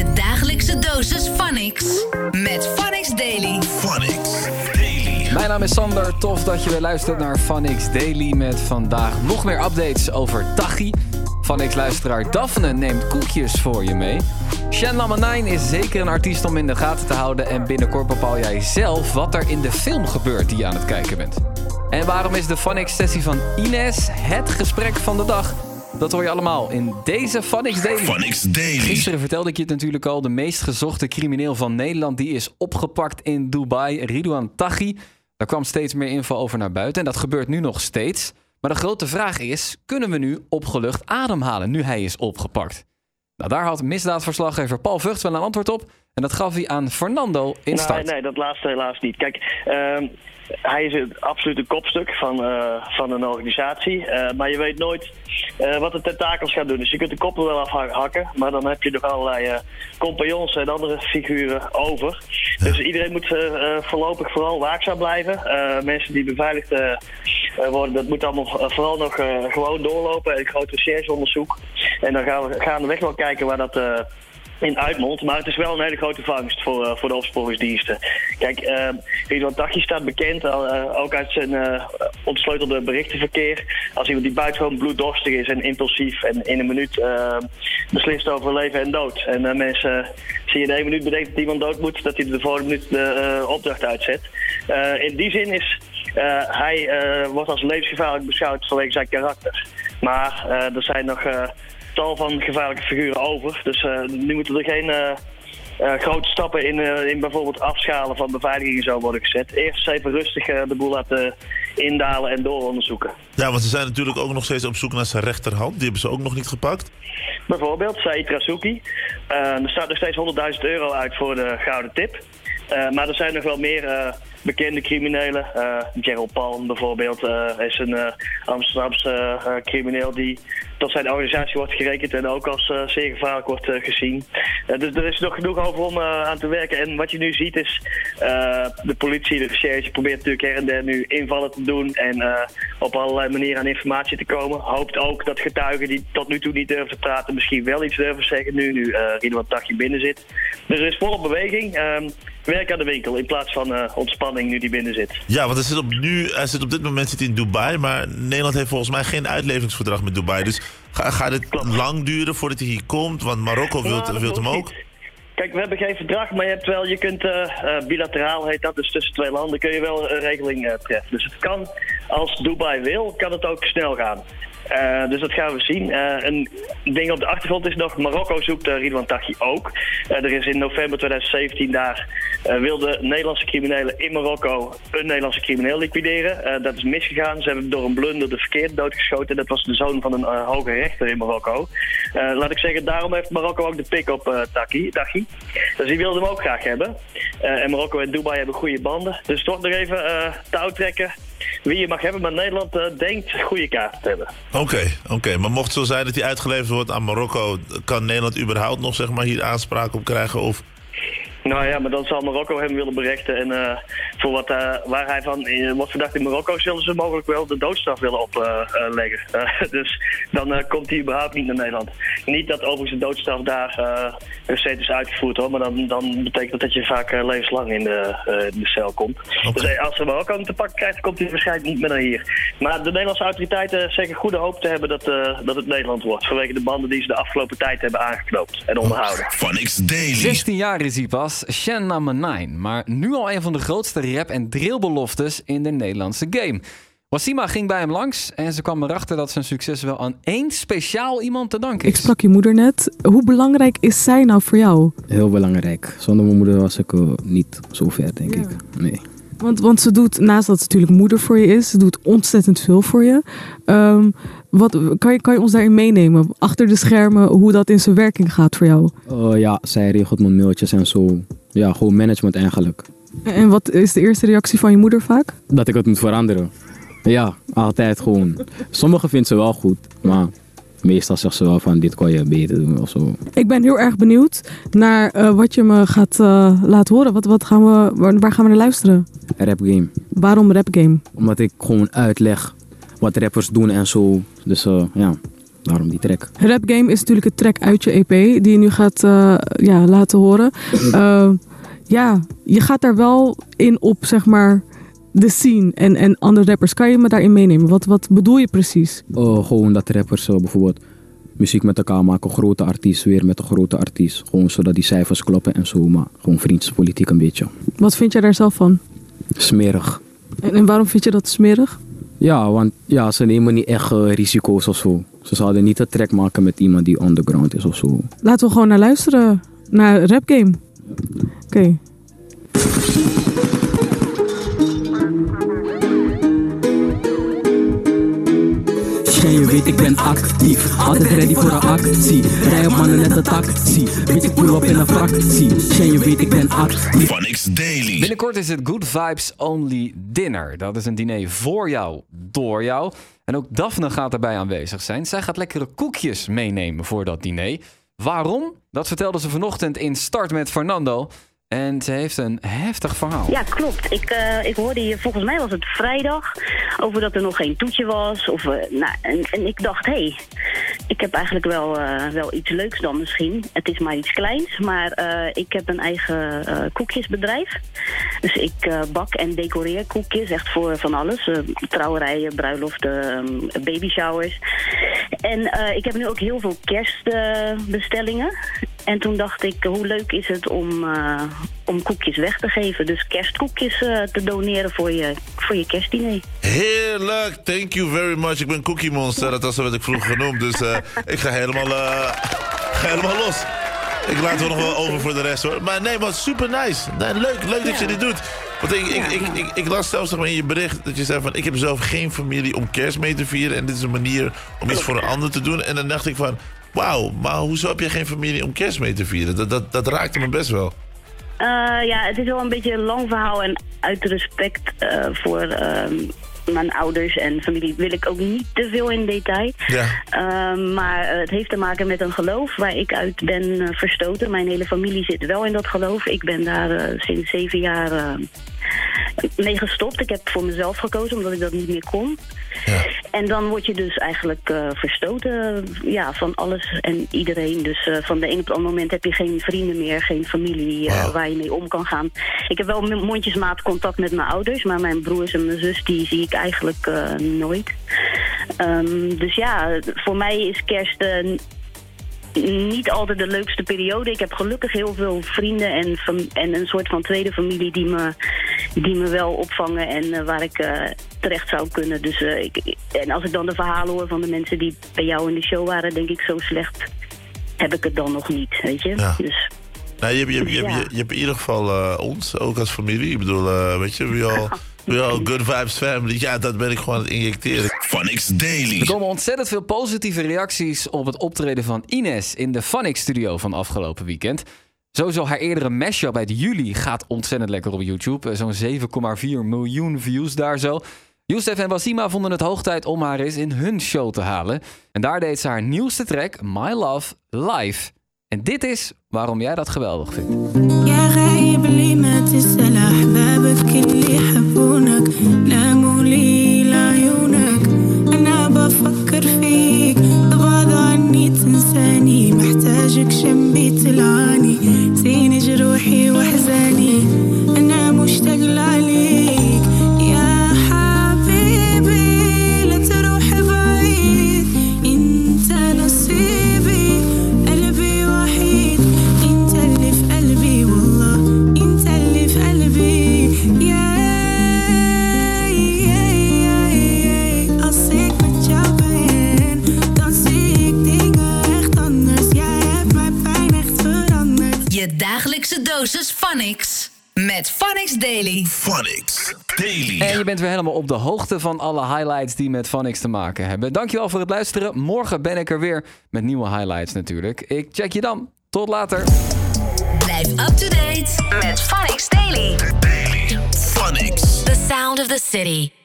Je dagelijkse dosis Phonics. Met Phonics Daily. Phonics Daily. Mijn naam is Sander. Tof dat je weer luistert naar Phonics Daily met vandaag nog meer updates over Tachi. Phonics-luisteraar Daphne neemt koekjes voor je mee. Shen Lamanine is zeker een artiest om in de gaten te houden en binnenkort bepaal jij zelf wat er in de film gebeurt die je aan het kijken bent. En waarom is de Phonics-sessie van Ines het gesprek van de dag? Dat hoor je allemaal in deze Phonics Daily. Phonics Daily. Gisteren vertelde ik je het natuurlijk al. De meest gezochte crimineel van Nederland die is opgepakt in Dubai. Ridouan Taghi. Daar kwam steeds meer info over naar buiten. En dat gebeurt nu nog steeds. Maar de grote vraag is: kunnen we nu opgelucht ademhalen nu hij is opgepakt? Nou, daar had misdaadverslaggever Paul Vught wel een antwoord op. En dat gaf hij aan Fernando in Nee, start. nee, dat laatste helaas niet. Kijk, ehm, hij is een absolute kopstuk van, eh, van een organisatie. eh, maar je weet nooit eh, wat de tentakels gaan doen. Dus je kunt de koppen wel afhakken. Maar dan heb je nog allerlei eh, compagnons en andere figuren over. Dus iedereen moet eh, voorlopig vooral waakzaam blijven. Mensen die beveiligd worden, dat moet allemaal vooral nog gewoon doorlopen. Een groot rechercheonderzoek. En dan gaan we gaandeweg wel kijken waar dat... eh, in uitmondt. Maar het is wel een hele grote vangst voor, eh, voor de opsporingsdiensten. Kijk, uh, Ridwan Taghi staat bekend, eh, ook uit zijn eh, ontsleutelde berichtenverkeer. Als iemand die buitengewoon bloeddorstig is en impulsief en in een minuut eh, beslist over leven en dood. En eh, mensen zie je in één minuut bedenkt dat iemand dood moet, dat hij de volgende minuut de eh, opdracht uitzet. Eh, in die zin is eh, hij eh, wordt als levensgevaarlijk beschouwd vanwege zijn karakter. Maar eh, er zijn nog eh, tal van gevaarlijke figuren over. Dus eh, nu moeten er geen eh, eh, grote stappen in, in bijvoorbeeld afschalen van beveiliging en zo worden gezet. Eerst even rustig de boel laten indalen en dooronderzoeken. Ja, want ze zijn natuurlijk ook nog steeds op zoek naar zijn rechterhand. Die hebben ze ook nog niet gepakt. Bijvoorbeeld Said Rasuki. Er staat nog steeds 100.000 euro uit voor de gouden tip. Maar er zijn nog wel meer bekende criminelen. Eh Gerald Palm bijvoorbeeld eh, is een eh, Amsterdamse crimineel die tot zijn organisatie wordt gerekend en ook als zeer gevaarlijk wordt gezien. Dus er is nog genoeg over om aan te werken. En wat je nu ziet is de politie, de recherche probeert natuurlijk her en der nu invallen te doen en op allerlei manieren aan informatie te komen. Hoopt ook dat getuigen die tot nu toe niet durven te praten misschien wel iets durven zeggen nu, nu uh, Ridwan Taghi binnen zit. Dus er is volop beweging. Ehm, werk aan de winkel in plaats van eh, nu die binnen zit. Ja, want hij zit op, nu, hij zit op dit moment zit in Dubai. Maar Nederland heeft volgens mij geen uitleveringsverdrag met Dubai. Dus ga- gaat het lang duren voordat hij hier komt? Want Marokko wil, Nou, hem ook. niet. Kijk, we hebben geen verdrag, maar je hebt wel, je kunt eh, bilateraal heet dat, dus tussen twee landen kun je wel een regeling eh, treffen. Dus het kan, als Dubai wil, kan het ook snel gaan. Eh, dus dat gaan we zien. Eh, een ding op de achtergrond is nog, Marokko zoekt uh, Ridwan Taghi ook. Er is in november 2017 daar, uh, wilden Nederlandse criminelen in Marokko een Nederlandse crimineel liquideren. Dat is misgegaan. Ze hebben door een blunder de verkeerde doodgeschoten. Dat was de zoon van een uh, hoge rechter in Marokko. Laat ik zeggen, daarom heeft Marokko ook de pik op uh, Taghi. Dus die wilde hem ook graag hebben. Uh, en Marokko en Dubai hebben goede banden. Dus toch nog even uh, touw trekken wie je mag hebben. Maar Nederland uh, denkt goede kaarten te hebben. Oké, oké. Maar mocht het zo zijn dat hij uitgeleverd wordt aan Marokko... kan Nederland überhaupt nog zeg maar, hier aanspraak op krijgen? Of... Nou ja, maar dan zal Marokko hem willen berechten. En uh, voor wat, uh, waar hij van uh, wordt verdacht in Marokko, zullen ze mogelijk wel de doodstraf willen opleggen. dus dan komt hij überhaupt niet naar Nederland. Niet dat overigens de doodstraf daar recent is uitgevoerd hoor, maar dan, dan betekent dat dat je vaak levenslang in de, in de cel komt. Okay. Dus als ze Marokko te pakken krijgt, komt hij waarschijnlijk niet meer naar hier. Maar de Nederlandse autoriteiten zeggen goede hoop te hebben dat, dat het Nederland wordt. Vanwege de banden die ze de afgelopen tijd hebben aangeknoopt en onderhouden. Van X Daily. 16 jaar is hij pas. Shen Number 9, maar nu al een van de grootste rap- en drillbeloftes in de Nederlandse game. Wasima ging bij hem langs en ze kwam erachter dat zijn succes wel aan één speciaal iemand te danken is. Ik sprak je moeder net. Hoe belangrijk is zij nou voor jou? Heel belangrijk. Zonder mijn moeder was ik uh, niet zo ver, denk ja. ik. Nee. Want, want ze doet, naast dat ze natuurlijk moeder voor je is, ze doet ontzettend veel voor je. Um, wat, kan, je, kan je ons daarin meenemen? Achter de schermen, hoe dat in zijn werking gaat voor jou? Uh, ja, zij regelt mijn mailtjes en zo. Ja, gewoon management eigenlijk. En, wat is de eerste reactie van je moeder vaak? Dat ik het moet veranderen. Ja, altijd gewoon. Sommigen vinden ze wel goed, maar meestal zegt ze wel van dit kan je beter doen of zo. Ik ben heel erg benieuwd naar uh, wat je me gaat uh, laten horen. Wat, wat gaan we, waar, waar, gaan we naar luisteren? Rap game. Waarom rap game? Omdat ik gewoon uitleg wat rappers doen en zo. Dus uh, ja. Daarom die track. Rap Game is natuurlijk een track uit je EP die je nu gaat eh, ja, laten horen. Eh, ja, je gaat daar wel in op, zeg maar, de scene en, en andere rappers. Kan je me daarin meenemen? Wat, wat bedoel je precies? Gewoon dat rappers eh, bijvoorbeeld muziek met elkaar maken. Grote artiest weer met een grote artiest. Gewoon zodat die cijfers kloppen en zo. Maar gewoon vriendspolitiek een beetje. Wat vind jij daar zelf van? Smerig. En, en waarom vind je dat smerig? Ja, want ja, ze nemen niet echt eh, risico's of zo. Ze zouden niet een track maken met iemand die underground is of zo. Laten we gewoon naar luisteren. Naar Rap Game. Oké. Schijn je weet ik ben actief, altijd ready voor een actie. Rij op mannen net een taxi, weet ik pull op in een fractie. Schijn je weet ik ben actief. Phonics Daily. Binnenkort is het Good Vibes Only Dinner. Dat is een diner voor jou, door jou. En ook Daphne gaat erbij aanwezig zijn. Zij gaat lekkere koekjes meenemen voor dat diner. Waarom? Dat vertelde ze vanochtend in Start met Fernando. En ze heeft een heftig verhaal. Ja, klopt. Ik, eh, ik hoorde hier, volgens mij was het vrijdag, over dat er nog geen toetje was. Of, eh, nou, en, en ik dacht, hé, hey, ik heb eigenlijk wel, eh, wel iets leuks dan misschien. Het is maar iets kleins, maar ik heb een eigen koekjesbedrijf. Dus ik bak en decoreer koekjes, echt voor van alles. Trouwerijen, bruiloften, um, baby showers. En ik heb nu ook heel veel kerstbestellingen. En toen dacht ik, hoe leuk is het om, eh, om koekjes weg te geven. Dus kerstkoekjes eh, te doneren voor je, voor je kerstdiner. Heerlijk, thank you very much. Ik ben Cookie Monster, dat was wat ik vroeger genoemd. Dus eh, ik ga helemaal, ga helemaal los. Ik laat het nog wel over voor de rest hoor. Maar nee, maar super nice. Nee, leuk, leuk dat je dit doet. Want ik, ik, ik, ik, ik las zelfs nog maar in je bericht dat je zei van... ik heb zelf geen familie om kerst mee te vieren... en dit is een manier om iets voor een ander te doen. En dan dacht ik van... wauw, maar hoezo heb je geen familie om kerst mee te vieren? Dat, dat, dat raakte me best wel. Eh, ja, het is wel een beetje een lang verhaal en uit respect eh, voor ehm, mijn ouders en familie wil ik ook niet te veel in detail. Ja. Ehm, maar eh, het heeft te maken met een geloof waar ik uit ben verstoten. Mijn hele familie zit wel in dat geloof. Ik ben daar sinds zeven jaar mee gestopt. Ik heb voor mezelf gekozen omdat ik dat niet meer kon. Ja. En dan word je dus eigenlijk eh, verstoten ja, van alles en iedereen. Dus eh, van de een op het andere moment heb je geen vrienden meer, geen familie eh, waar je mee om kan gaan. Ik heb wel mondjesmaat contact met mijn ouders, maar mijn broers en mijn zus die zie ik eigenlijk nooit. Ehm, dus ja, voor mij is kerst niet altijd de leukste periode. Ik heb gelukkig heel veel vrienden en, en een soort van tweede familie die me, die me wel opvangen en eh, waar ik eh, terecht zou kunnen. Dus, eh, ik, en als ik dan de verhalen hoor van de mensen die bij jou in de show waren, denk ik zo slecht heb ik het dan nog niet, weet je. Ja. Dus Nou, je, hebt- je, hebt- je, hebt- je, je hebt in ieder geval eh, ons, ook als familie. Ik bedoel, eh, weet je, we all, we all good vibes family. Ja, dat ben ik gewoon aan het injecteren. Phonics Daily. Er komen ontzettend veel positieve reacties op het optreden van Ines in de Funix studio van afgelopen weekend. Sowieso haar eerdere mashup uit juli gaat ontzettend lekker op YouTube. Eh, Zo'n 7,4 miljoen views daar zo. Youssef en Basima vonden het hoog tijd om haar eens in hun show te halen. En daar deed ze haar nieuwste track, My Love, live. En dit is waarom jij dat geweldig vindt. وجهك شمي تلعاني سيني جروحي وحزاني. أنا مشتاق لعليك je bent weer helemaal op de hoogte van alle highlights die met Funix te maken hebben. Dankjewel voor het luisteren. Morgen ben ik er weer met nieuwe highlights natuurlijk. Ik check je dan. Tot later. Blijf up to date met Phonics Daily. Phonics. The sound of the city.